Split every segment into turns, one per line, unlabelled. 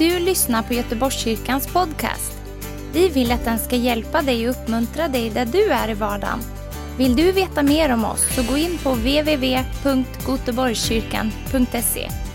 du lyssnar på Göteborgskyrkans podcast. Vi vill att den ska hjälpa dig och uppmuntra dig där du är i vardagen. Vill du veta mer om oss så gå in på www.goteborgskyrkan.se.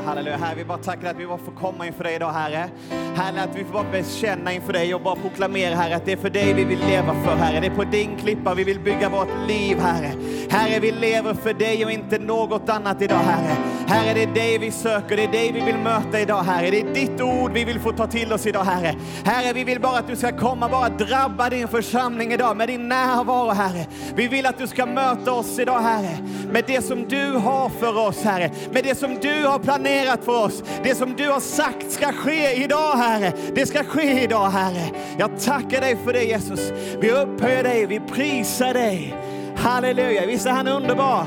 Halleluja, halleluja. Herre, vi bara tackar att vi bara får komma inför dig idag, Herre. Herre, att vi får bara bekänna inför dig och bara proklamera, Herre, att det är för dig vi vill leva för, Herre. Det är på din klippa vi vill bygga vårt liv, Herre. Herre, vi lever för dig och inte något annat idag, Herre. Herre, det är dig vi söker, det är dig vi vill möta idag, Herre. Det är ditt ord vi vill få ta till oss idag, Herre. Herre, vi vill bara att du ska komma, bara drabba din församling idag med din närvaro, Herre. Vi vill att du ska möta oss idag, Herre, med det som du har för oss, Herre. Med det som du har planerat för oss. Det som du har sagt ska ske idag, Herre. Det ska ske idag, Herre. Jag tackar dig för det, Jesus. Vi upphöjer dig, vi prisar dig. Halleluja, visst är han underbar?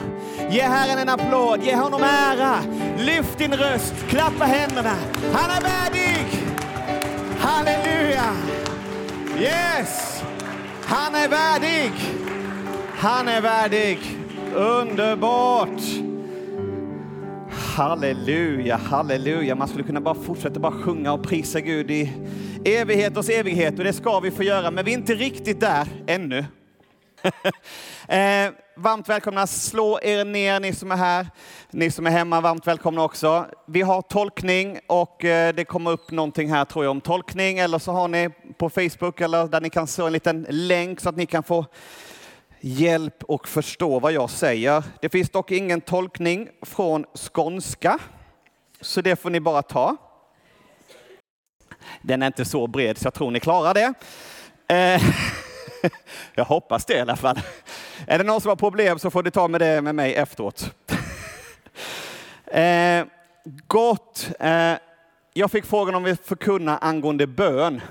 Ge Herren en applåd, ge honom ära. Lyft din röst, klappa händerna. Han är värdig! Halleluja! Yes! Han är värdig! Han är värdig. Underbart! Halleluja, halleluja. Man skulle kunna bara fortsätta bara sjunga och prisa Gud i evigheters evighet och det ska vi få göra, men vi är inte riktigt där ännu. eh, varmt välkomna, slå er ner ni som är här. Ni som är hemma, varmt välkomna också. Vi har tolkning och eh, det kommer upp någonting här tror jag om tolkning eller så har ni på Facebook eller där ni kan se en liten länk så att ni kan få hjälp och förstå vad jag säger. Det finns dock ingen tolkning från skånska, så det får ni bara ta. Den är inte så bred så jag tror ni klarar det. Eh, jag hoppas det i alla fall. Är det någon som har problem så får du ta med det med mig efteråt. Eh, gott. Eh, jag fick frågan om vi förkunnar angående bön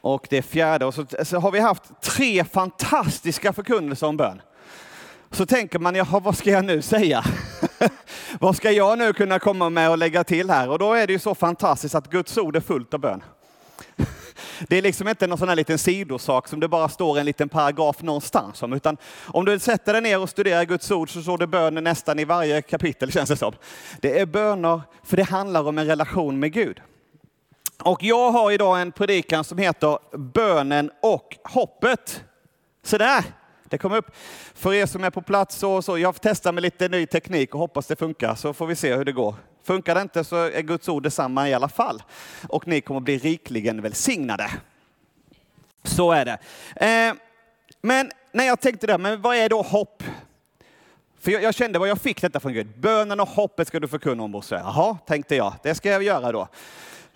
och det fjärde. Och så, så, har vi haft tre fantastiska förkunnelser om bön. Så tänker man, jaha, vad ska jag nu säga? vad ska jag nu kunna komma med och lägga till här? Och då är det ju så fantastiskt att Guds ord är fullt av bön. Det är liksom inte någon sån här liten sidosak som det bara står en liten paragraf någonstans om, utan om du sätter dig ner och studerar Guds ord så står det böner nästan i varje kapitel känns det som. Det är böner för det handlar om en relation med Gud. Och jag har idag en predikan som heter Bönen och hoppet. Så där, det kom upp. För er som är på plats så, så jag testar med lite ny teknik och hoppas det funkar så får vi se hur det går. Funkar det inte så är Guds ord detsamma i alla fall. Och ni kommer bli rikligen välsignade. Så är det. Eh, men när jag tänkte det, men vad är då hopp? För jag, jag, kände vad jag fick detta från Gud. Bönen och hoppet ska du förkunna om Bosse. Jaha, tänkte jag. Det ska jag göra då.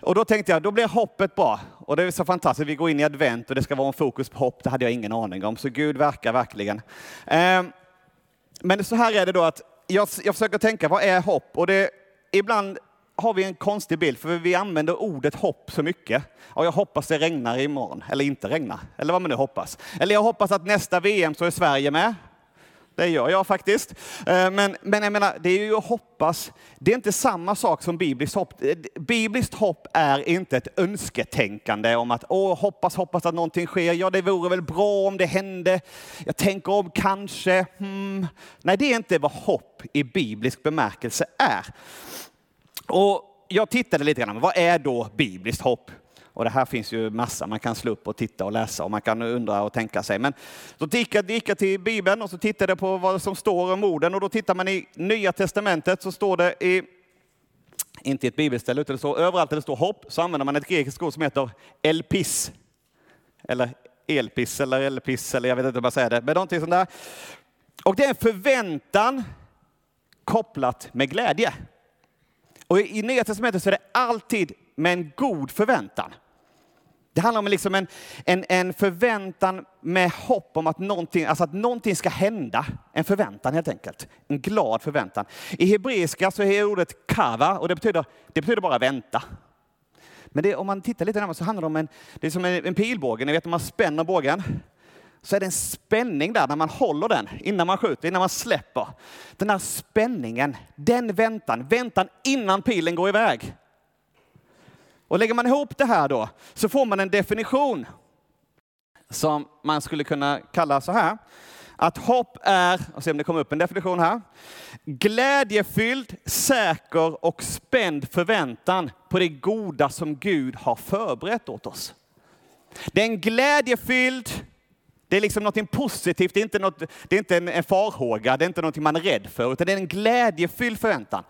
Och då tänkte jag, då blir hoppet bra. Och det är så fantastiskt, vi går in i advent och det ska vara en fokus på hopp, det hade jag ingen aning om. Så Gud verkar verkligen. Ehm, men så här är det då att jag, jag försöker tänka, vad är hopp? Och det, ibland har vi en konstig bild, för vi använder ordet hopp så mycket. Och jag hoppas det regnar imorgon, eller inte regnar, eller vad man nu hoppas. Eller jag hoppas att nästa VM så är Sverige med. Det gör jag faktiskt. Eh, men, men jag menar, det är ju att hoppas. Det är inte samma sak som bibliskt hopp. Eh, bibliskt hopp är inte ett önsketänkande om att Åh, hoppas, hoppas att någonting sker. Ja, det vore väl bra om det hände. Jag tänker om kanske. Hmm. Nej, det är inte vad hopp i biblisk bemärkelse är. Och jag tittade lite grann, vad är då bibliskt hopp? Och det här finns ju massa, man kan slå upp och titta och läsa och man kan undra och tänka sig. Men då gick jag, gick jag till Bibeln och så tittade jag på vad som står om orden och då tittar man i Nya Testamentet så står det i, inte i ett bibelställe, utan det står överallt där det står hopp så använder man ett grekiskt ord som heter elpis. Eller elpis eller elpis eller jag vet inte hur man säger det, men någonting sånt där. Och det är en förväntan kopplat med glädje. Och i Nya Testamentet så är det alltid med en god förväntan. Det handlar om liksom en, en, en förväntan med hopp om att någonting, alltså att någonting ska hända. En förväntan helt enkelt. En glad förväntan. I hebreiska så är ordet kava och det betyder, det betyder bara vänta. Men det, om man tittar lite närmare så handlar det om en, det är som en, en pilbåge. Ni vet om man spänner bågen så är det en spänning där när man håller den innan man skjuter, innan man släpper. Den här spänningen, den väntan, väntan innan pilen går iväg. Och lägger man ihop det här då så får man en definition som man skulle kunna kalla så här. Att hopp är, och se om det kommer upp en definition här, glädjefylld, säker och spänd förväntan på det goda som Gud har förberett åt oss. Det är en glädjefylld, det är liksom något positivt, det är inte, något, det är inte en, en farhåga, det är inte något man är rädd för, utan det är en glädjefylld förväntan.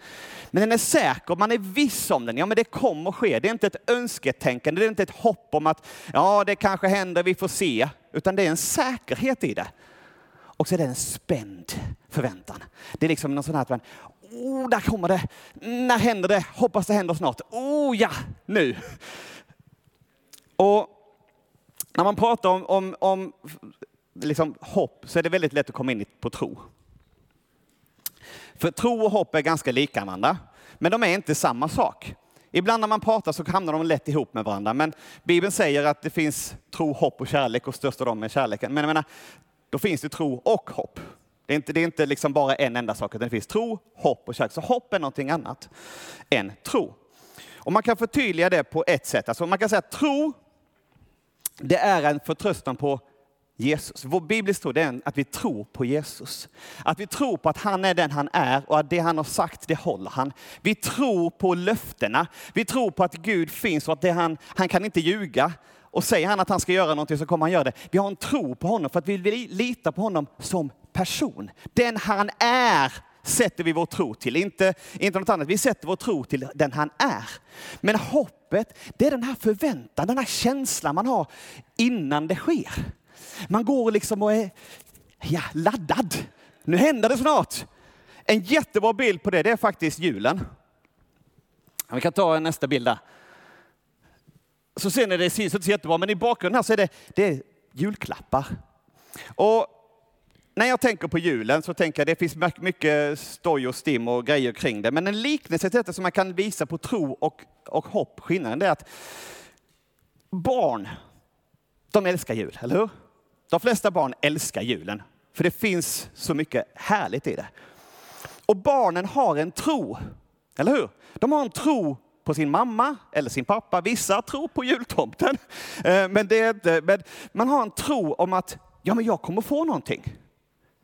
Men den är säker, man är viss om den. Ja, men det kommer ske. Det är inte ett önsketänkande, det är inte ett hopp om att ja, det kanske händer, vi får se. Utan det är en säkerhet i det. Och så är det en spänd förväntan. Det är liksom någon sån här att man, oh, där kommer det. När händer det? Hoppas det händer snart. Oh ja, nu. Och när man pratar om, om, om liksom hopp så är det väldigt lätt att komma in på tro. För tro och hopp är ganska lika varandra, men de är inte samma sak. Ibland när man pratar så hamnar de lätt ihop med varandra, men Bibeln säger att det finns tro, hopp och kärlek och störst av dem är kärleken. Men jag menar, då finns det tro och hopp. Det är inte, det är inte liksom bara en enda sak, utan det finns tro, hopp och kärlek. Så hopp är någonting annat än tro. Och man kan förtydliga det på ett sätt. Alltså man kan säga att tro, det är en förtröstan på Jesus. Vår bibliska tro är att vi tror på Jesus. Att vi tror på att han är den han är och att det han har sagt, det håller han. Vi tror på löftena. Vi tror på att Gud finns och att det han, han kan inte ljuga. Och säger han att han ska göra någonting så kommer han göra det. Vi har en tro på honom för att vi vill lita på honom som person. Den han är sätter vi vår tro till, inte, inte något annat. Vi sätter vår tro till den han är. Men hoppet, det är den här förväntan, den här känslan man har innan det sker. Man går liksom och är ja, laddad. Nu händer det snart. En jättebra bild på det, det är faktiskt julen. Vi kan ta nästa bild där. Så ser ni, det syns inte så jättebra, men i bakgrunden här så är det, det är julklappar. Och när jag tänker på julen så tänker jag att det finns mycket stoj och stim och grejer kring det. Men en liknelse till detta som man kan visa på tro och, och hopp, skillnaden är att barn, de älskar jul, eller hur? De flesta barn älskar julen, för det finns så mycket härligt i det. Och barnen har en tro, eller hur? De har en tro på sin mamma eller sin pappa. Vissa tror på jultomten, eh, men, det är inte, men man har en tro om att ja, men jag kommer få någonting.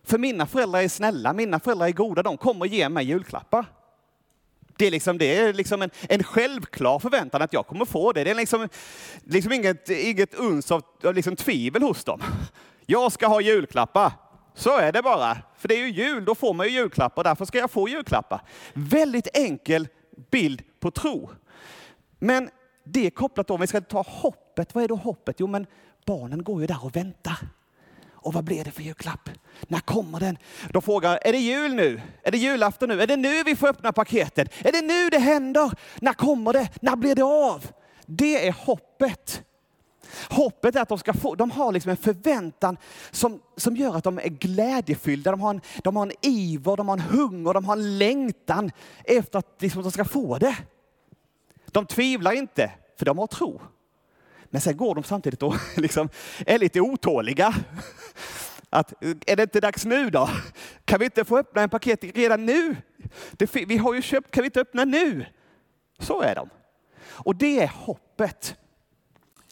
För mina föräldrar är snälla, mina föräldrar är goda, de kommer ge mig julklappar. Det är liksom, det är liksom en, en självklar förväntan att jag kommer få det. Det är liksom, liksom inget, inget uns av, av liksom tvivel hos dem. Jag ska ha julklappar. Så är det bara. För det är ju jul, då får man ju julklappar, därför ska jag få julklappar. Väldigt enkel bild på tro. Men det är kopplat då, om vi ska ta hoppet, vad är då hoppet? Jo men barnen går ju där och väntar. Och vad blir det för julklapp? När kommer den? De frågar, är det jul nu? Är det julafton nu? Är det nu vi får öppna paketet? Är det nu det händer? När kommer det? När blir det av? Det är hoppet. Hoppet är att de ska få, de har liksom en förväntan som, som gör att de är glädjefyllda. De har, en, de har en iver, de har en hunger, de har en längtan efter att liksom, de ska få det. De tvivlar inte, för de har tro. Men sen går de samtidigt och liksom är lite otåliga. Att, är det inte dags nu då? Kan vi inte få öppna en paket redan nu? Det, vi har ju köpt, kan vi inte öppna nu? Så är de. Och det är hoppet.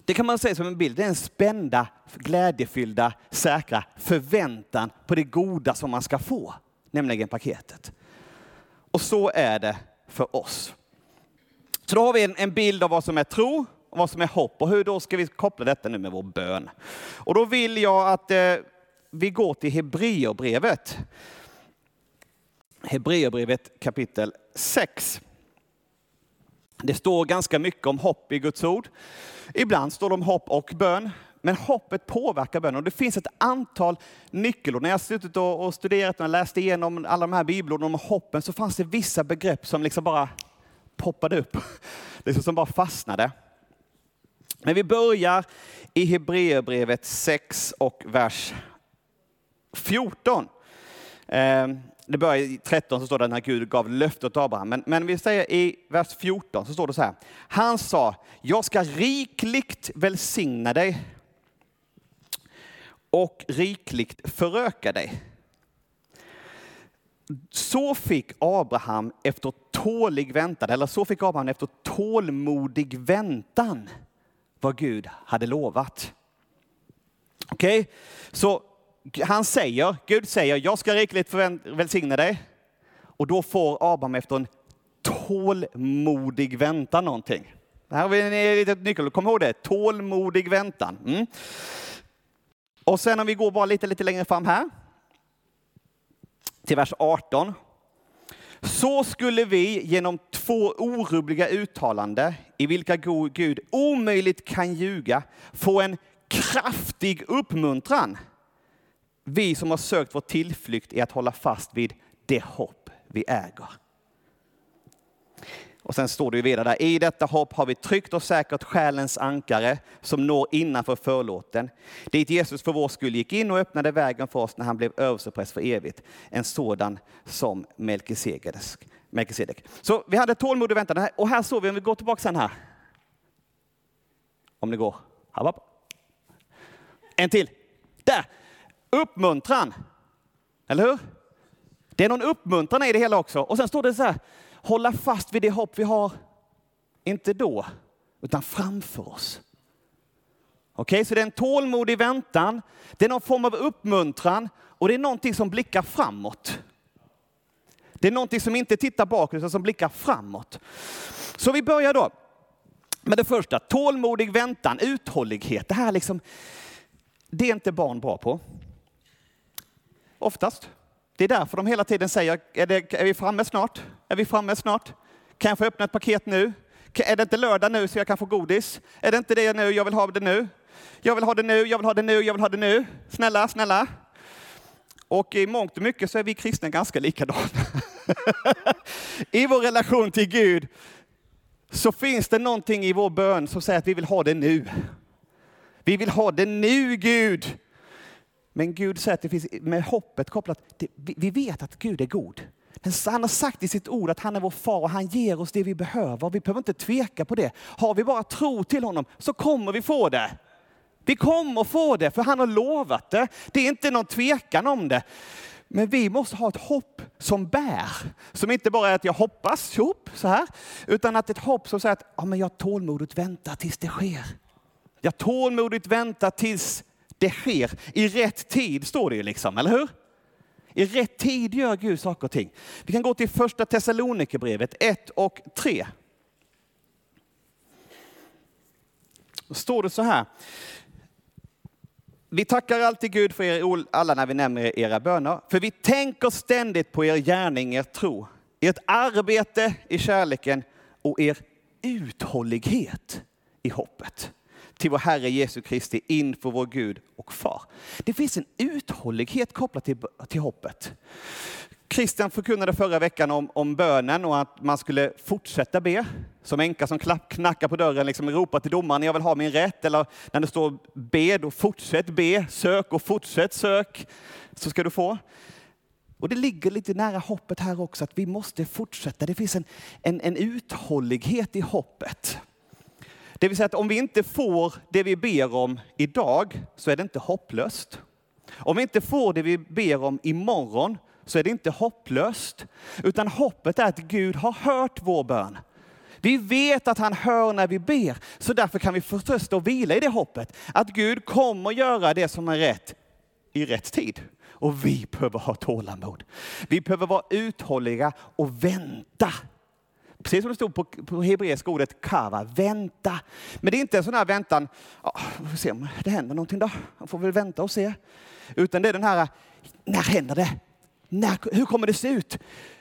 Det kan man säga som en bild, det är en spända, glädjefyllda, säkra förväntan på det goda som man ska få, nämligen paketet. Och så är det för oss. Så då har vi en, en bild av vad som är tro, vad som är hopp och hur då ska vi koppla detta nu med vår bön. Och då vill jag att eh, vi går till Hebreerbrevet. Hebreerbrevet kapitel 6. Det står ganska mycket om hopp i Guds ord. Ibland står det om hopp och bön. Men hoppet påverkar bönen och det finns ett antal nyckelord. När jag suttit och studerat och läst igenom alla de här bibelorden om hoppen så fanns det vissa begrepp som liksom bara poppade upp. Liksom som bara fastnade. Men vi börjar i Hebreerbrevet 6 och vers 14. Ehm, det börjar i 13 så står det när Gud gav löftet åt Abraham. Men, men vi säger i vers 14 så står det så här. Han sa, jag ska rikligt välsigna dig och rikligt föröka dig. Så fick Abraham efter tålig väntan, eller så fick Abraham efter tålmodig väntan vad Gud hade lovat. Okej, okay? så han säger, Gud säger, jag ska rikligt välsigna dig. Och då får Abraham efter en tålmodig väntan någonting. Här har vi en litet nyckel, kom ihåg det, tålmodig väntan. Mm. Och sen om vi går bara lite, lite längre fram här, till vers 18. Så skulle vi genom två orubbliga uttalanden i vilka Gud omöjligt kan ljuga få en kraftig uppmuntran. Vi som har sökt vår tillflykt i att hålla fast vid det hopp vi äger. Och sen står det ju vidare där, i detta hopp har vi tryggt och säkert själens ankare som når innanför förlåten. Dit Jesus för vår skull gick in och öppnade vägen för oss när han blev överstepräst för evigt. En sådan som Melkisedek. Så vi hade tålmodig väntan. Och här såg vi, om vi går tillbaka sen här. Om det går. En till. Där! Uppmuntran. Eller hur? Det är någon uppmuntran i det hela också. Och sen står det så här, hålla fast vid det hopp vi har, inte då, utan framför oss. Okej, okay, så det är en tålmodig väntan, det är någon form av uppmuntran och det är någonting som blickar framåt. Det är någonting som inte tittar bakåt utan som blickar framåt. Så vi börjar då med det första, tålmodig väntan, uthållighet. Det här liksom, det är inte barn bra på. Oftast. Det är därför de hela tiden säger, är, det, är vi framme snart? Är vi framme snart? Kan jag få öppna ett paket nu? Är det inte lördag nu så jag kan få godis? Är det inte det nu, jag vill ha det nu? Jag vill ha det nu, jag vill ha det nu, jag vill ha det nu. Snälla, snälla. Och i mångt och mycket så är vi kristna ganska likadana. I vår relation till Gud så finns det någonting i vår bön som säger att vi vill ha det nu. Vi vill ha det nu Gud. Men Gud säger att det finns med hoppet kopplat, vi vet att Gud är god. Han har sagt i sitt ord att han är vår far och han ger oss det vi behöver. Vi behöver inte tveka på det. Har vi bara tro till honom så kommer vi få det. Vi kommer få det, för han har lovat det. Det är inte någon tvekan om det. Men vi måste ha ett hopp som bär. Som inte bara är att jag hoppas ihop så här, utan att ett hopp som säger att ja, men jag tålmodigt väntar tills det sker. Jag tålmodigt väntar tills det sker. I rätt tid står det ju liksom, eller hur? I rätt tid gör Gud saker och ting. Vi kan gå till första Thessalonikerbrevet 1 och 3. Då står det så här. Vi tackar alltid Gud för er alla när vi nämner era böner, för vi tänker ständigt på er gärning, er tro, ert arbete i kärleken och er uthållighet i hoppet till vår Herre Jesu Kristi inför vår Gud och Far. Det finns en uthållighet kopplat till, till hoppet. Christian förkunnade förra veckan om, om bönen och att man skulle fortsätta be. Som änka som klapp, knackar på dörren, liksom ropar till domaren, jag vill ha min rätt. Eller när det står be, då fortsätt be, sök och fortsätt sök, så ska du få. Och det ligger lite nära hoppet här också, att vi måste fortsätta. Det finns en, en, en uthållighet i hoppet. Det vill säga att om vi inte får det vi ber om idag så är det inte hopplöst. Om vi inte får det vi ber om imorgon så är det inte hopplöst. Utan hoppet är att Gud har hört vår bön. Vi vet att han hör när vi ber, så därför kan vi förtrösta och vila i det hoppet. Att Gud kommer göra det som är rätt i rätt tid. Och vi behöver ha tålamod. Vi behöver vara uthålliga och vänta Precis som det stod på, på hebreiska ordet kava, vänta. Men det är inte en sån här väntan, ja, vi får se om det händer någonting då. Man får väl vänta och se. Utan det är den här, när händer det? När, hur kommer det se ut?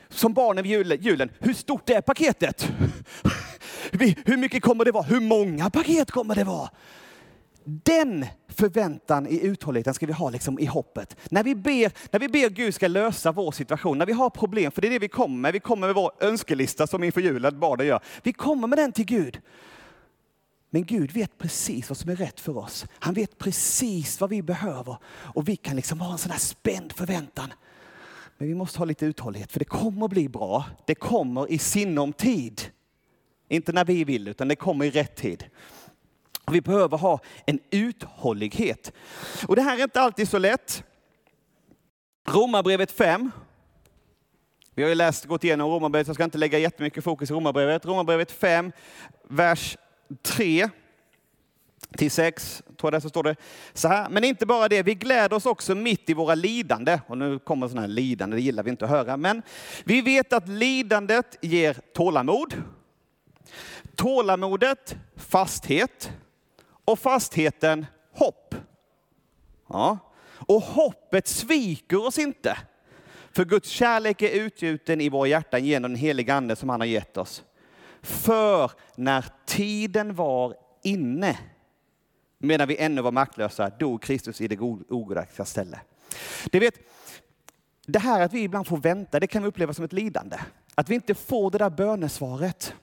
Som barnen vid julen, julen. hur stort är paketet? Hur mycket kommer det vara? Hur många paket kommer det vara? Den förväntan i uthålligheten ska vi ha liksom i hoppet. När vi, ber, när vi ber Gud ska lösa vår situation, när vi har problem, för det är det vi kommer med. Vi kommer med vår önskelista som inför julen barnen gör. Vi kommer med den till Gud. Men Gud vet precis vad som är rätt för oss. Han vet precis vad vi behöver och vi kan liksom ha en sån här spänd förväntan. Men vi måste ha lite uthållighet för det kommer bli bra. Det kommer i sinom tid. Inte när vi vill utan det kommer i rätt tid. Vi behöver ha en uthållighet. Och det här är inte alltid så lätt. Romarbrevet 5. Vi har ju läst, gått igenom Romarbrevet, så jag ska inte lägga jättemycket fokus i Romarbrevet. Romarbrevet 5, vers 3 till 6, tror jag det så står det så här. Men inte bara det, vi gläder oss också mitt i våra lidande. Och nu kommer sådana här lidande, det gillar vi inte att höra. Men vi vet att lidandet ger tålamod. Tålamodet fasthet. Och fastheten hopp. Ja. Och hoppet sviker oss inte. För Guds kärlek är utgjuten i våra hjärtan genom den heliga Ande som han har gett oss. För när tiden var inne, medan vi ännu var maktlösa, dog Kristus i det ogudaktiga ställe. Det, vet, det här att vi ibland får vänta, det kan vi uppleva som ett lidande. Att vi inte får det där bönesvaret.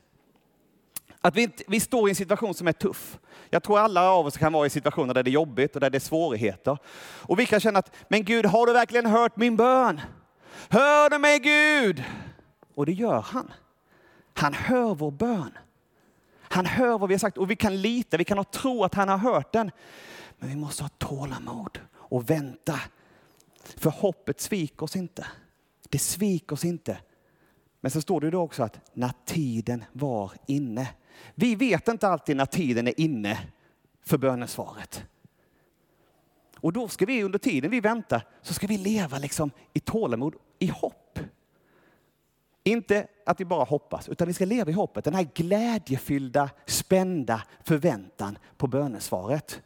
Att vi, inte, vi står i en situation som är tuff. Jag tror alla av oss kan vara i situationer där det är jobbigt och där det är svårigheter. Och vi kan känna att, men Gud, har du verkligen hört min bön? Hör du mig Gud? Och det gör han. Han hör vår bön. Han hör vad vi har sagt och vi kan lita, vi kan ha tro att han har hört den. Men vi måste ha tålamod och vänta. För hoppet sviker oss inte. Det sviker oss inte. Men så står det ju då också att när tiden var inne. Vi vet inte alltid när tiden är inne för bönesvaret. Och då ska vi under tiden vi väntar så ska vi leva liksom i tålamod, i hopp. Inte att vi bara hoppas, utan vi ska leva i hoppet. Den här glädjefyllda, spända förväntan på bönesvaret.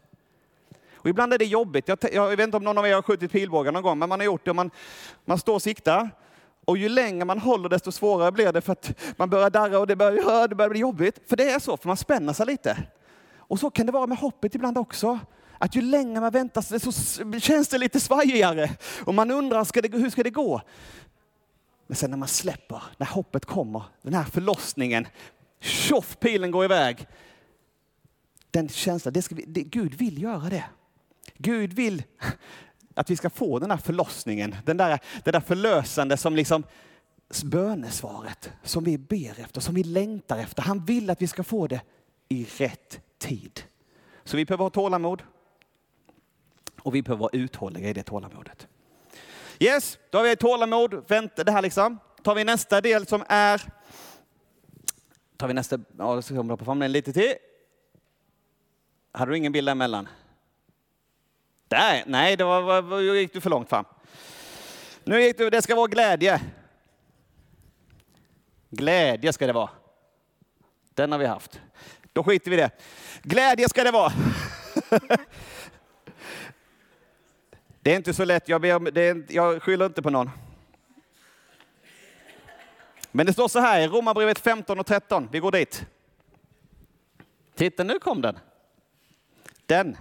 Och ibland är det jobbigt. Jag, jag, vet inte om någon av er har skjutit pilbågar någon gång, men man har gjort det. Man, man står och siktar. Och ju längre man håller desto svårare blir det för att man börjar darra och det börjar, det börjar bli jobbigt. För det är så, för man spänner sig lite. Och så kan det vara med hoppet ibland också. Att ju längre man väntar så känns det lite svajigare. Och man undrar, ska det, hur ska det gå? Men sen när man släpper, när hoppet kommer, den här förlossningen, tjoff, pilen går iväg. Den känslan, det ska vi, det, Gud vill göra det. Gud vill att vi ska få den här förlossningen, den där, det där förlösande som liksom bönesvaret som vi ber efter, som vi längtar efter. Han vill att vi ska få det i rätt tid. Så vi behöver ha tålamod och vi behöver vara uthålliga i det tålamodet. Yes, då har vi tålamod, vänta det här liksom. Tar vi nästa del som är, tar vi nästa, ja, då ska jag på fram den lite till. Hade du ingen bild emellan? Där, nej, då var, var, gick du för långt fram. Nu gick du, det ska vara glädje. Glädje ska det vara. Den har vi haft. Då skiter vi i det. Glädje ska det vara. Det är inte så lätt, jag, ber, det är, jag skyller inte på någon. Men det står så här i Romarbrevet 15 och 13, vi går dit. Titta, nu kom den. Den.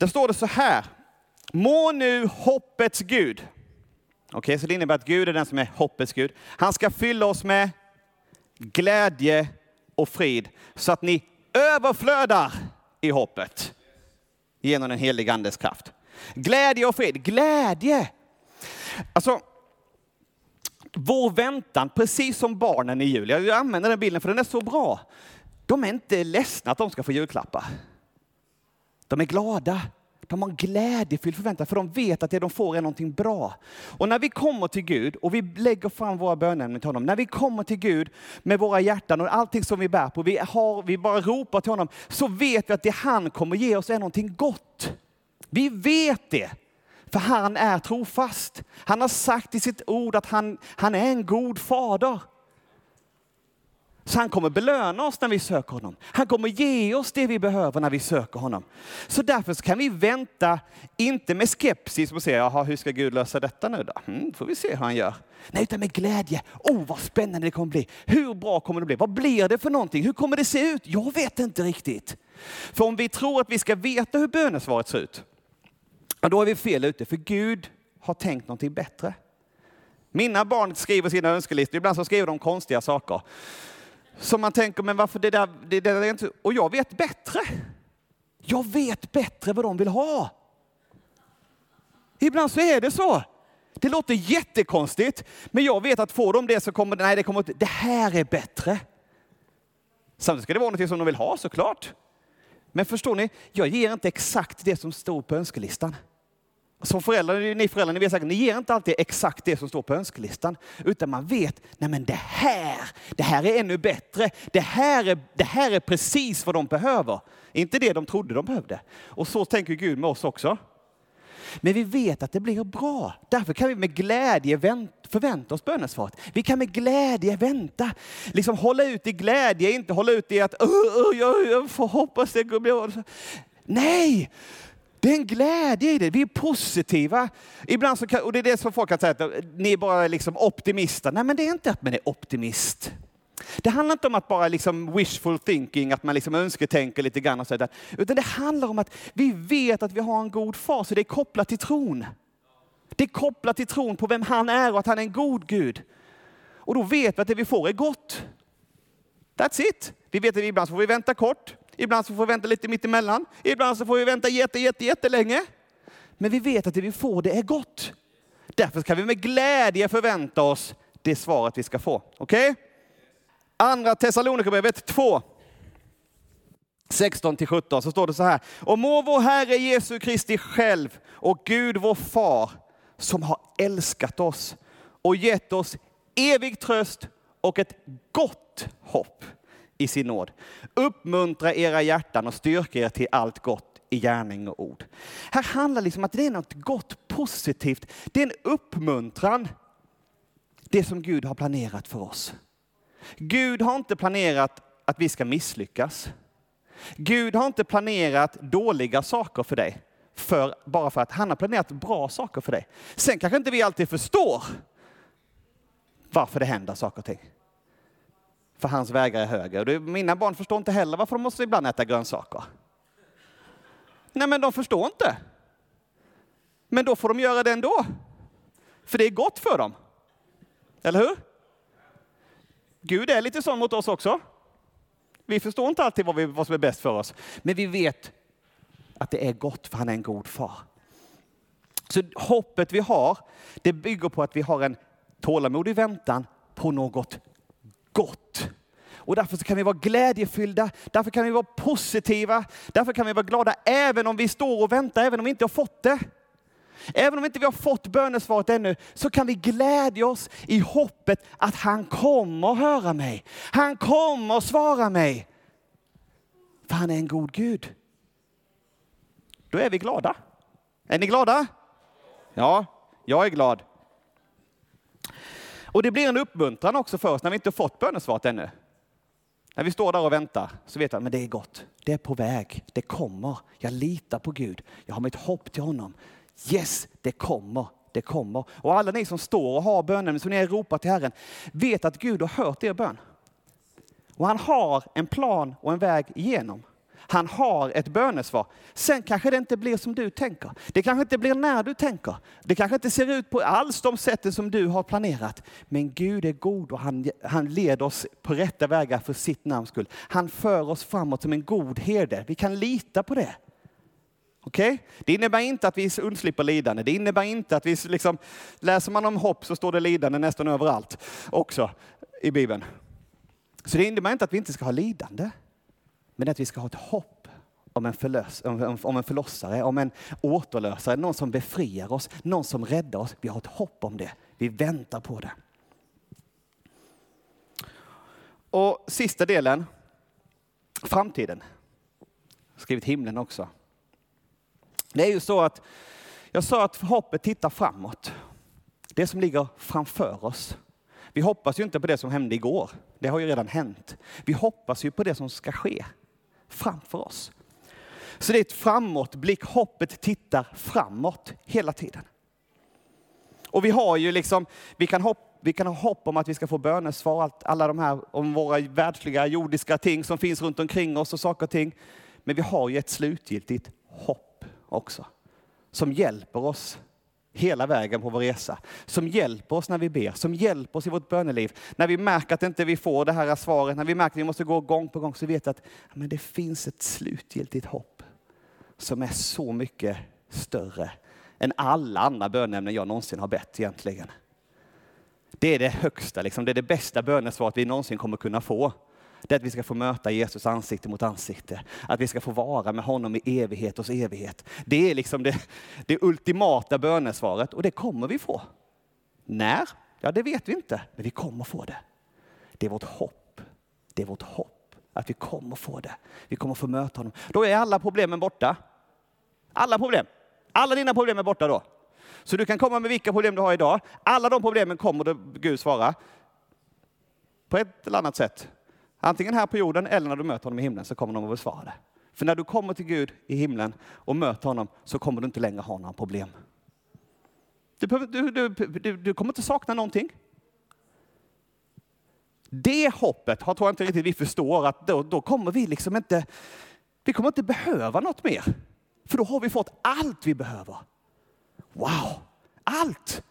Där står det så här. Må nu hoppets Gud. Okej, okay, så det innebär att Gud är den som är hoppets Gud. Han ska fylla oss med glädje och frid så att ni överflödar i hoppet genom den heliga Andes kraft. Glädje och frid. Glädje! Alltså, vår väntan, precis som barnen i jul. Jag använder den bilden för den är så bra. De är inte ledsna att de ska få julklappar. De är glada. De har en glädjefylld förväntan för de vet att det de får är någonting bra. Och när vi kommer till Gud och vi lägger fram våra bönämnen till honom, när vi kommer till Gud med våra hjärtan och allting som vi bär på, vi, har, vi bara ropar till honom, så vet vi att det han kommer ge oss är någonting gott. Vi vet det, för han är trofast. Han har sagt i sitt ord att han, han är en god fader. Så han kommer belöna oss när vi söker honom. Han kommer ge oss det vi behöver när vi söker honom. Så därför så kan vi vänta, inte med skepsis och säga, jaha, hur ska Gud lösa detta nu då? Mm, får vi se hur han gör. Nej, utan med glädje. Oh, vad spännande det kommer bli. Hur bra kommer det bli? Vad blir det för någonting? Hur kommer det se ut? Jag vet inte riktigt. För om vi tror att vi ska veta hur bönesvaret ser ut, då är vi fel ute, för Gud har tänkt någonting bättre. Mina barn skriver sina önskelistor, ibland så skriver de konstiga saker. Som man tänker, men varför det där, det där är inte... Och jag vet bättre. Jag vet bättre vad de vill ha. Ibland så är det så. Det låter jättekonstigt, men jag vet att får de det så kommer det, nej det kommer det här är bättre. Samtidigt ska det vara något som de vill ha såklart. Men förstår ni, jag ger inte exakt det som står på önskelistan som föräldrar, ni föräldrar, ni vet säkert, ni ger inte alltid exakt det som står på önskelistan. Utan man vet, nej men det här, det här är ännu bättre. Det här är, det här är precis vad de behöver. Inte det de trodde de behövde. Och så tänker Gud med oss också. Men vi vet att det blir bra. Därför kan vi med glädje förvänta oss bönesvaret. Vi kan med glädje vänta. Liksom hålla ut i glädje, inte hålla ut i att jag får hoppas det går bra. Nej! Det är en glädje i det. Vi är positiva. Ibland så kan, och det är det som folk kan säga att ni är bara liksom optimister. Nej, men det är inte att man är optimist. Det handlar inte om att bara liksom wishful thinking, att man liksom önsketänker lite grann och så Utan det handlar om att vi vet att vi har en god far, så det är kopplat till tron. Det är kopplat till tron på vem han är och att han är en god Gud. Och då vet vi att det vi får är gott. That's it. Vi vet att ibland får vi vänta kort, ibland så får vi vänta lite mittemellan, ibland så får vi vänta jätte, jätte, jättelänge. Men vi vet att det vi får, det är gott. Därför kan vi med glädje förvänta oss det svaret vi ska få. Okej? Okay? Andra Thessalonikerbrevet 2. 16 till 17 så står det så här. Och må vår Herre Jesu Kristi själv och Gud vår far som har älskat oss och gett oss evig tröst och ett gott hopp i sin nåd. Uppmuntra era hjärtan och styrka er till allt gott i gärning och ord. Här handlar det liksom om att det är något gott, positivt. Det är en uppmuntran. Det som Gud har planerat för oss. Gud har inte planerat att vi ska misslyckas. Gud har inte planerat dåliga saker för dig för, bara för att han har planerat bra saker för dig. Sen kanske inte vi alltid förstår varför det händer saker och ting. För hans vägar är högre. Mina barn förstår inte heller varför de måste ibland äta grönsaker. Nej, men de förstår inte. Men då får de göra det ändå. För det är gott för dem. Eller hur? Gud är lite sån mot oss också. Vi förstår inte alltid vad, vi, vad som är bäst för oss, men vi vet att det är gott för han är en god far. Så hoppet vi har, det bygger på att vi har en tålamodig väntan på något gott. Och därför kan vi vara glädjefyllda, därför kan vi vara positiva, därför kan vi vara glada även om vi står och väntar, även om vi inte har fått det. Även om inte vi har fått bönesvaret ännu så kan vi glädja oss i hoppet att han kommer höra mig. Han kommer svara mig. För han är en god Gud. Då är vi glada. Är ni glada? Ja, jag är glad. Och det blir en uppmuntran också för oss när vi inte fått bönesvaret ännu. När vi står där och väntar så vet vi att det är gott. Det är på väg. Det kommer. Jag litar på Gud. Jag har mitt hopp till honom. Yes, det kommer, det kommer. Och alla ni som står och har bönen, som ni har ropat till Herren, vet att Gud har hört er bön. Och han har en plan och en väg igenom. Han har ett bönesvar. Sen kanske det inte blir som du tänker. Det kanske inte blir när du tänker. Det kanske inte ser ut på alls de sätten som du har planerat. Men Gud är god och han, han leder oss på rätta vägar för sitt namns skull. Han för oss framåt som en god herde. Vi kan lita på det. Okay? Det innebär inte att vi undslipper lidande. Det innebär inte att vi liksom, läser man om hopp så står det lidande nästan överallt också i Bibeln. Så det innebär inte att vi inte ska ha lidande, men att vi ska ha ett hopp om en, förlös, om, om en förlossare, om en återlösare, någon som befriar oss, någon som räddar oss. Vi har ett hopp om det. Vi väntar på det. Och sista delen, framtiden. Jag har skrivit himlen också. Det är ju så att jag sa att hoppet tittar framåt. Det som ligger framför oss. Vi hoppas ju inte på det som hände igår. Det har ju redan hänt. Vi hoppas ju på det som ska ske framför oss. Så det är ett framåtblick. Hoppet tittar framåt hela tiden. Och vi har ju liksom, vi kan, hopp, vi kan ha hopp om att vi ska få bönesvar, alla de här om våra världsliga jordiska ting som finns runt omkring oss och saker och ting. Men vi har ju ett slutgiltigt hopp också. Som hjälper oss hela vägen på vår resa. Som hjälper oss när vi ber, som hjälper oss i vårt böneliv. När vi märker att inte vi får det här svaret, när vi märker att vi måste gå gång på gång, så vet vi att men det finns ett slutgiltigt hopp som är så mycket större än alla andra bönämnen jag någonsin har bett egentligen. Det är det högsta, liksom. det är det bästa bönesvaret vi någonsin kommer kunna få. Det är att vi ska få möta Jesus ansikte mot ansikte. Att vi ska få vara med honom i evighet och evighet. Det är liksom det, det ultimata bönesvaret och det kommer vi få. När? Ja, det vet vi inte, men vi kommer få det. Det är vårt hopp. Det är vårt hopp att vi kommer få det. Vi kommer få möta honom. Då är alla problemen borta. Alla problem. Alla dina problem är borta då. Så du kan komma med vilka problem du har idag. Alla de problemen kommer Gud svara på ett eller annat sätt. Antingen här på jorden eller när du möter honom i himlen så kommer de att besvara det. För när du kommer till Gud i himlen och möter honom så kommer du inte längre ha några problem. Du, du, du, du, du kommer inte sakna någonting. Det hoppet har, tror jag inte riktigt vi förstår att då, då kommer vi liksom inte, vi kommer inte behöva något mer. För då har vi fått allt vi behöver. Wow, allt!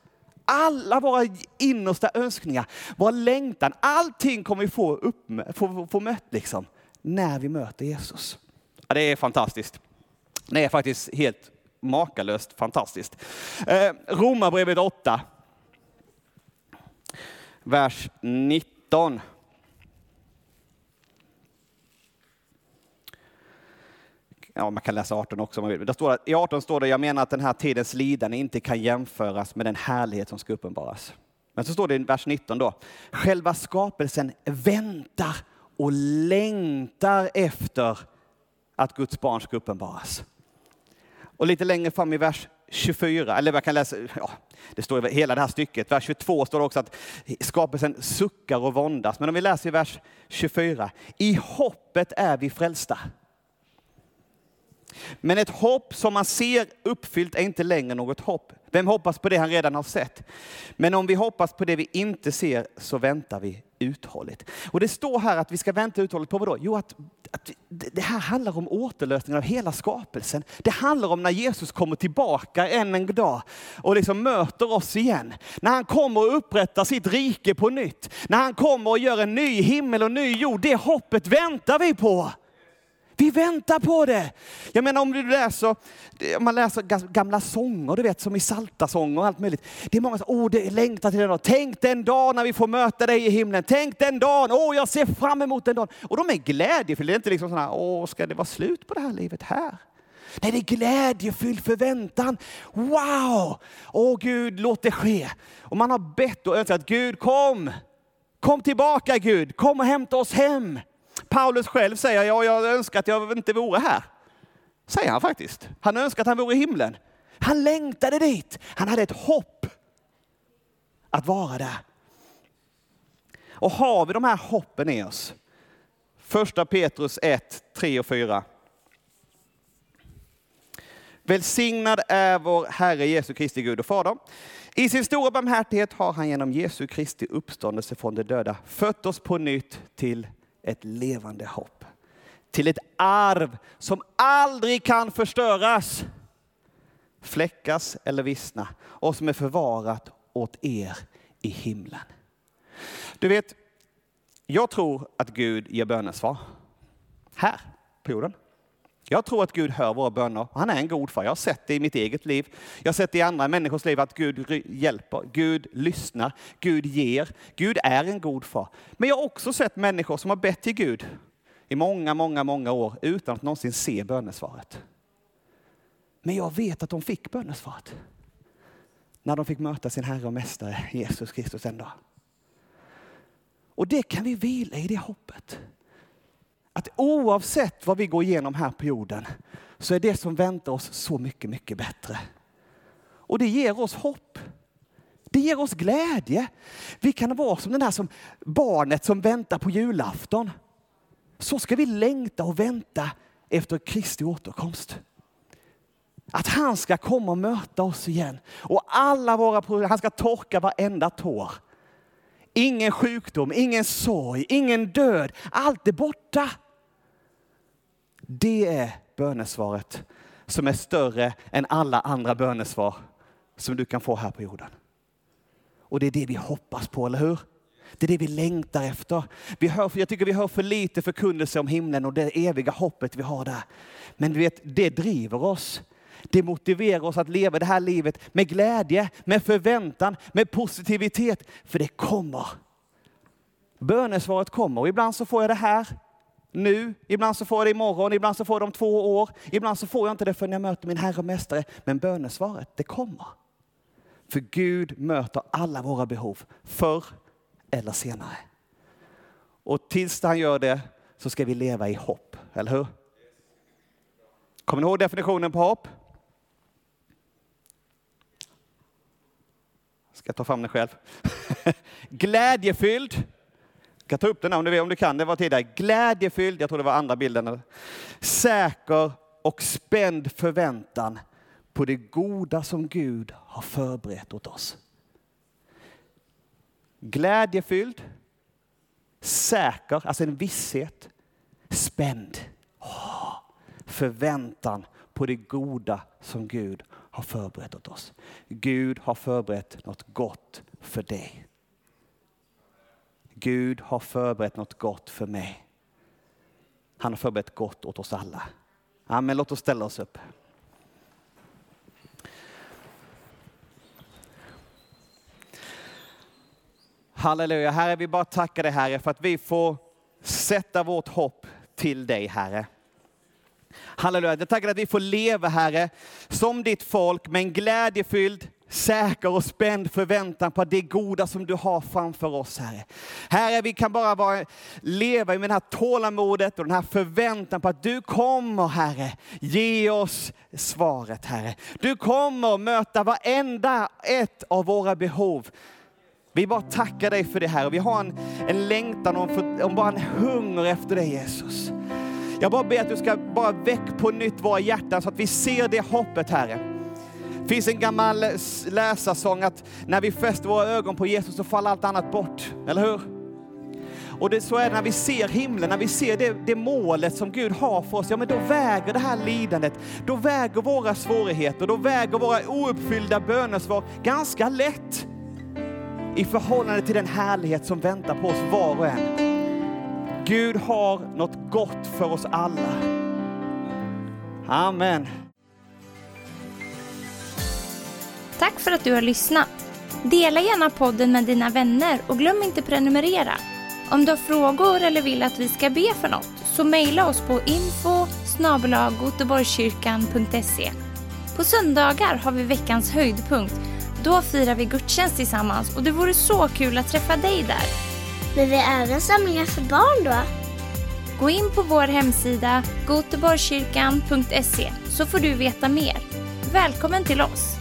Alla våra innersta önskningar, vår längtan, allting kommer vi få, upp, få, få mött liksom, när vi möter Jesus. Ja, det är fantastiskt. Det är faktiskt helt makalöst fantastiskt. Eh, Romarbrevet 8, vers 19. Ja, man kan läsa 18 också om man vill. Där står I 18 står det, jag menar att den här tidens lidande inte kan jämföras med den härlighet som ska uppenbaras. Men så står det i vers 19 då, själva skapelsen väntar och längtar efter att Guds barn ska uppenbaras. Och lite längre fram i vers 24, eller jag kan läsa, ja, det står i hela det här stycket. Vers 22 står det också att skapelsen suckar och våndas. Men om vi läser i vers 24. I hoppet är vi frälsta. Men ett hopp som man ser uppfyllt är inte längre något hopp. Vem hoppas på det han redan har sett? Men om vi hoppas på det vi inte ser så väntar vi uthålligt. Och det står här att vi ska vänta uthålligt på vad då? Jo, att, att det här handlar om återlösningen av hela skapelsen. Det handlar om när Jesus kommer tillbaka än en dag och liksom möter oss igen. När han kommer och upprättar sitt rike på nytt. När han kommer och gör en ny himmel och ny jord. Det hoppet väntar vi på. Vi väntar på det. Jag menar om du läser, om man läser gamla sånger, du vet som i salta sånger och allt möjligt. Det är många som, oh, det längtar till den dagen. Tänk den dagen när vi får möta dig i himlen. Tänk den dagen, åh jag ser fram emot den dagen. Och de är glädjefyllda. det är inte liksom sådana, åh ska det vara slut på det här livet här? Nej, det är glädjefylld förväntan. Wow! Åh Gud, låt det ske. Och man har bett och önskat, Gud kom! Kom tillbaka Gud, kom och hämta oss hem. Paulus själv säger, ja, jag önskar att jag inte vore här. Säger han faktiskt. Han önskar att han vore i himlen. Han längtade dit. Han hade ett hopp att vara där. Och har vi de här hoppen i oss? Första Petrus 1, 3 och 4. Välsignad är vår Herre Jesu Kristi Gud och Fader. I sin stora barmhärtighet har han genom Jesu Kristi uppståndelse från de döda fött oss på nytt till ett levande hopp. Till ett arv som aldrig kan förstöras, fläckas eller vissna och som är förvarat åt er i himlen. Du vet, jag tror att Gud ger bönesvar här på jorden. Jag tror att Gud hör våra böner. Han är en god far. Jag har sett det i mitt eget liv. Jag har sett det i andra människors liv att Gud hjälper, Gud lyssnar, Gud ger. Gud är en god far. Men jag har också sett människor som har bett till Gud i många, många, många år utan att någonsin se bönesvaret. Men jag vet att de fick bönesvaret. När de fick möta sin Herre och Mästare Jesus Kristus en dag. Och det kan vi vila i det hoppet att oavsett vad vi går igenom här på jorden så är det som väntar oss så mycket, mycket bättre. Och det ger oss hopp. Det ger oss glädje. Vi kan vara som den här som barnet som väntar på julafton. Så ska vi längta och vänta efter Kristi återkomst. Att han ska komma och möta oss igen. Och alla våra problem, han ska torka varenda tår. Ingen sjukdom, ingen sorg, ingen död. Allt är borta. Det är bönesvaret som är större än alla andra bönesvar som du kan få här på jorden. Och det är det vi hoppas på, eller hur? Det är det vi längtar efter. Vi hör, jag tycker vi hör för lite förkunnelse om himlen och det eviga hoppet vi har där. Men du vet, det driver oss. Det motiverar oss att leva det här livet med glädje, med förväntan, med positivitet. För det kommer. Bönesvaret kommer och ibland så får jag det här nu, ibland så får jag det imorgon, ibland så får jag det om två år, ibland så får jag inte det förrän jag möter min Herre och Mästare. Men bönesvaret, det kommer. För Gud möter alla våra behov, förr eller senare. Och tills han gör det så ska vi leva i hopp, eller hur? Kommer ni ihåg definitionen på hopp? Ska jag ta fram den själv? Glädjefylld. Jag kan ta upp den om du, om du kan, det var tidigare. Glädjefylld, jag tror det var andra bilden. Säker och spänd förväntan på det goda som Gud har förberett åt oss. Glädjefylld, säker, alltså en visshet, spänd. Oh, förväntan på det goda som Gud har förberett åt oss. Gud har förberett något gott för dig. Gud har förberett något gott för mig. Han har förberett gott åt oss alla. Amen, låt oss ställa oss upp. Halleluja, Herre vi bara tackar dig Herre för att vi får sätta vårt hopp till dig Herre. Halleluja, jag tackar att vi får leva Herre som ditt folk med en glädjefylld, säker och spänd förväntan på det goda som du har framför oss Herre. Herre, vi kan bara vara, leva med det här tålamodet och den här förväntan på att du kommer Herre, ge oss svaret Herre. Du kommer möta varenda ett av våra behov. Vi bara tackar dig för det här. Vi har en, en längtan och en, och bara en hunger efter dig Jesus. Jag bara ber att du ska bara väck på nytt våra hjärtan så att vi ser det hoppet Herre. Det finns en gammal läsarsång att när vi fäster våra ögon på Jesus så faller allt annat bort, eller hur? Och det, så är det när vi ser himlen, när vi ser det, det målet som Gud har för oss, ja men då väger det här lidandet, då väger våra svårigheter, då väger våra ouppfyllda bönesvar ganska lätt i förhållande till den härlighet som väntar på oss var och en. Gud har något gott för oss alla. Amen.
Tack för att du har lyssnat. Dela gärna podden med dina vänner och glöm inte prenumerera. Om du har frågor eller vill att vi ska be för något så mejla oss på info På söndagar har vi veckans höjdpunkt. Då firar vi gudstjänst tillsammans och det vore så kul att träffa dig där.
Men vi har även samlingar för barn då?
Gå in på vår hemsida goteborgskyrkan.se så får du veta mer. Välkommen till oss!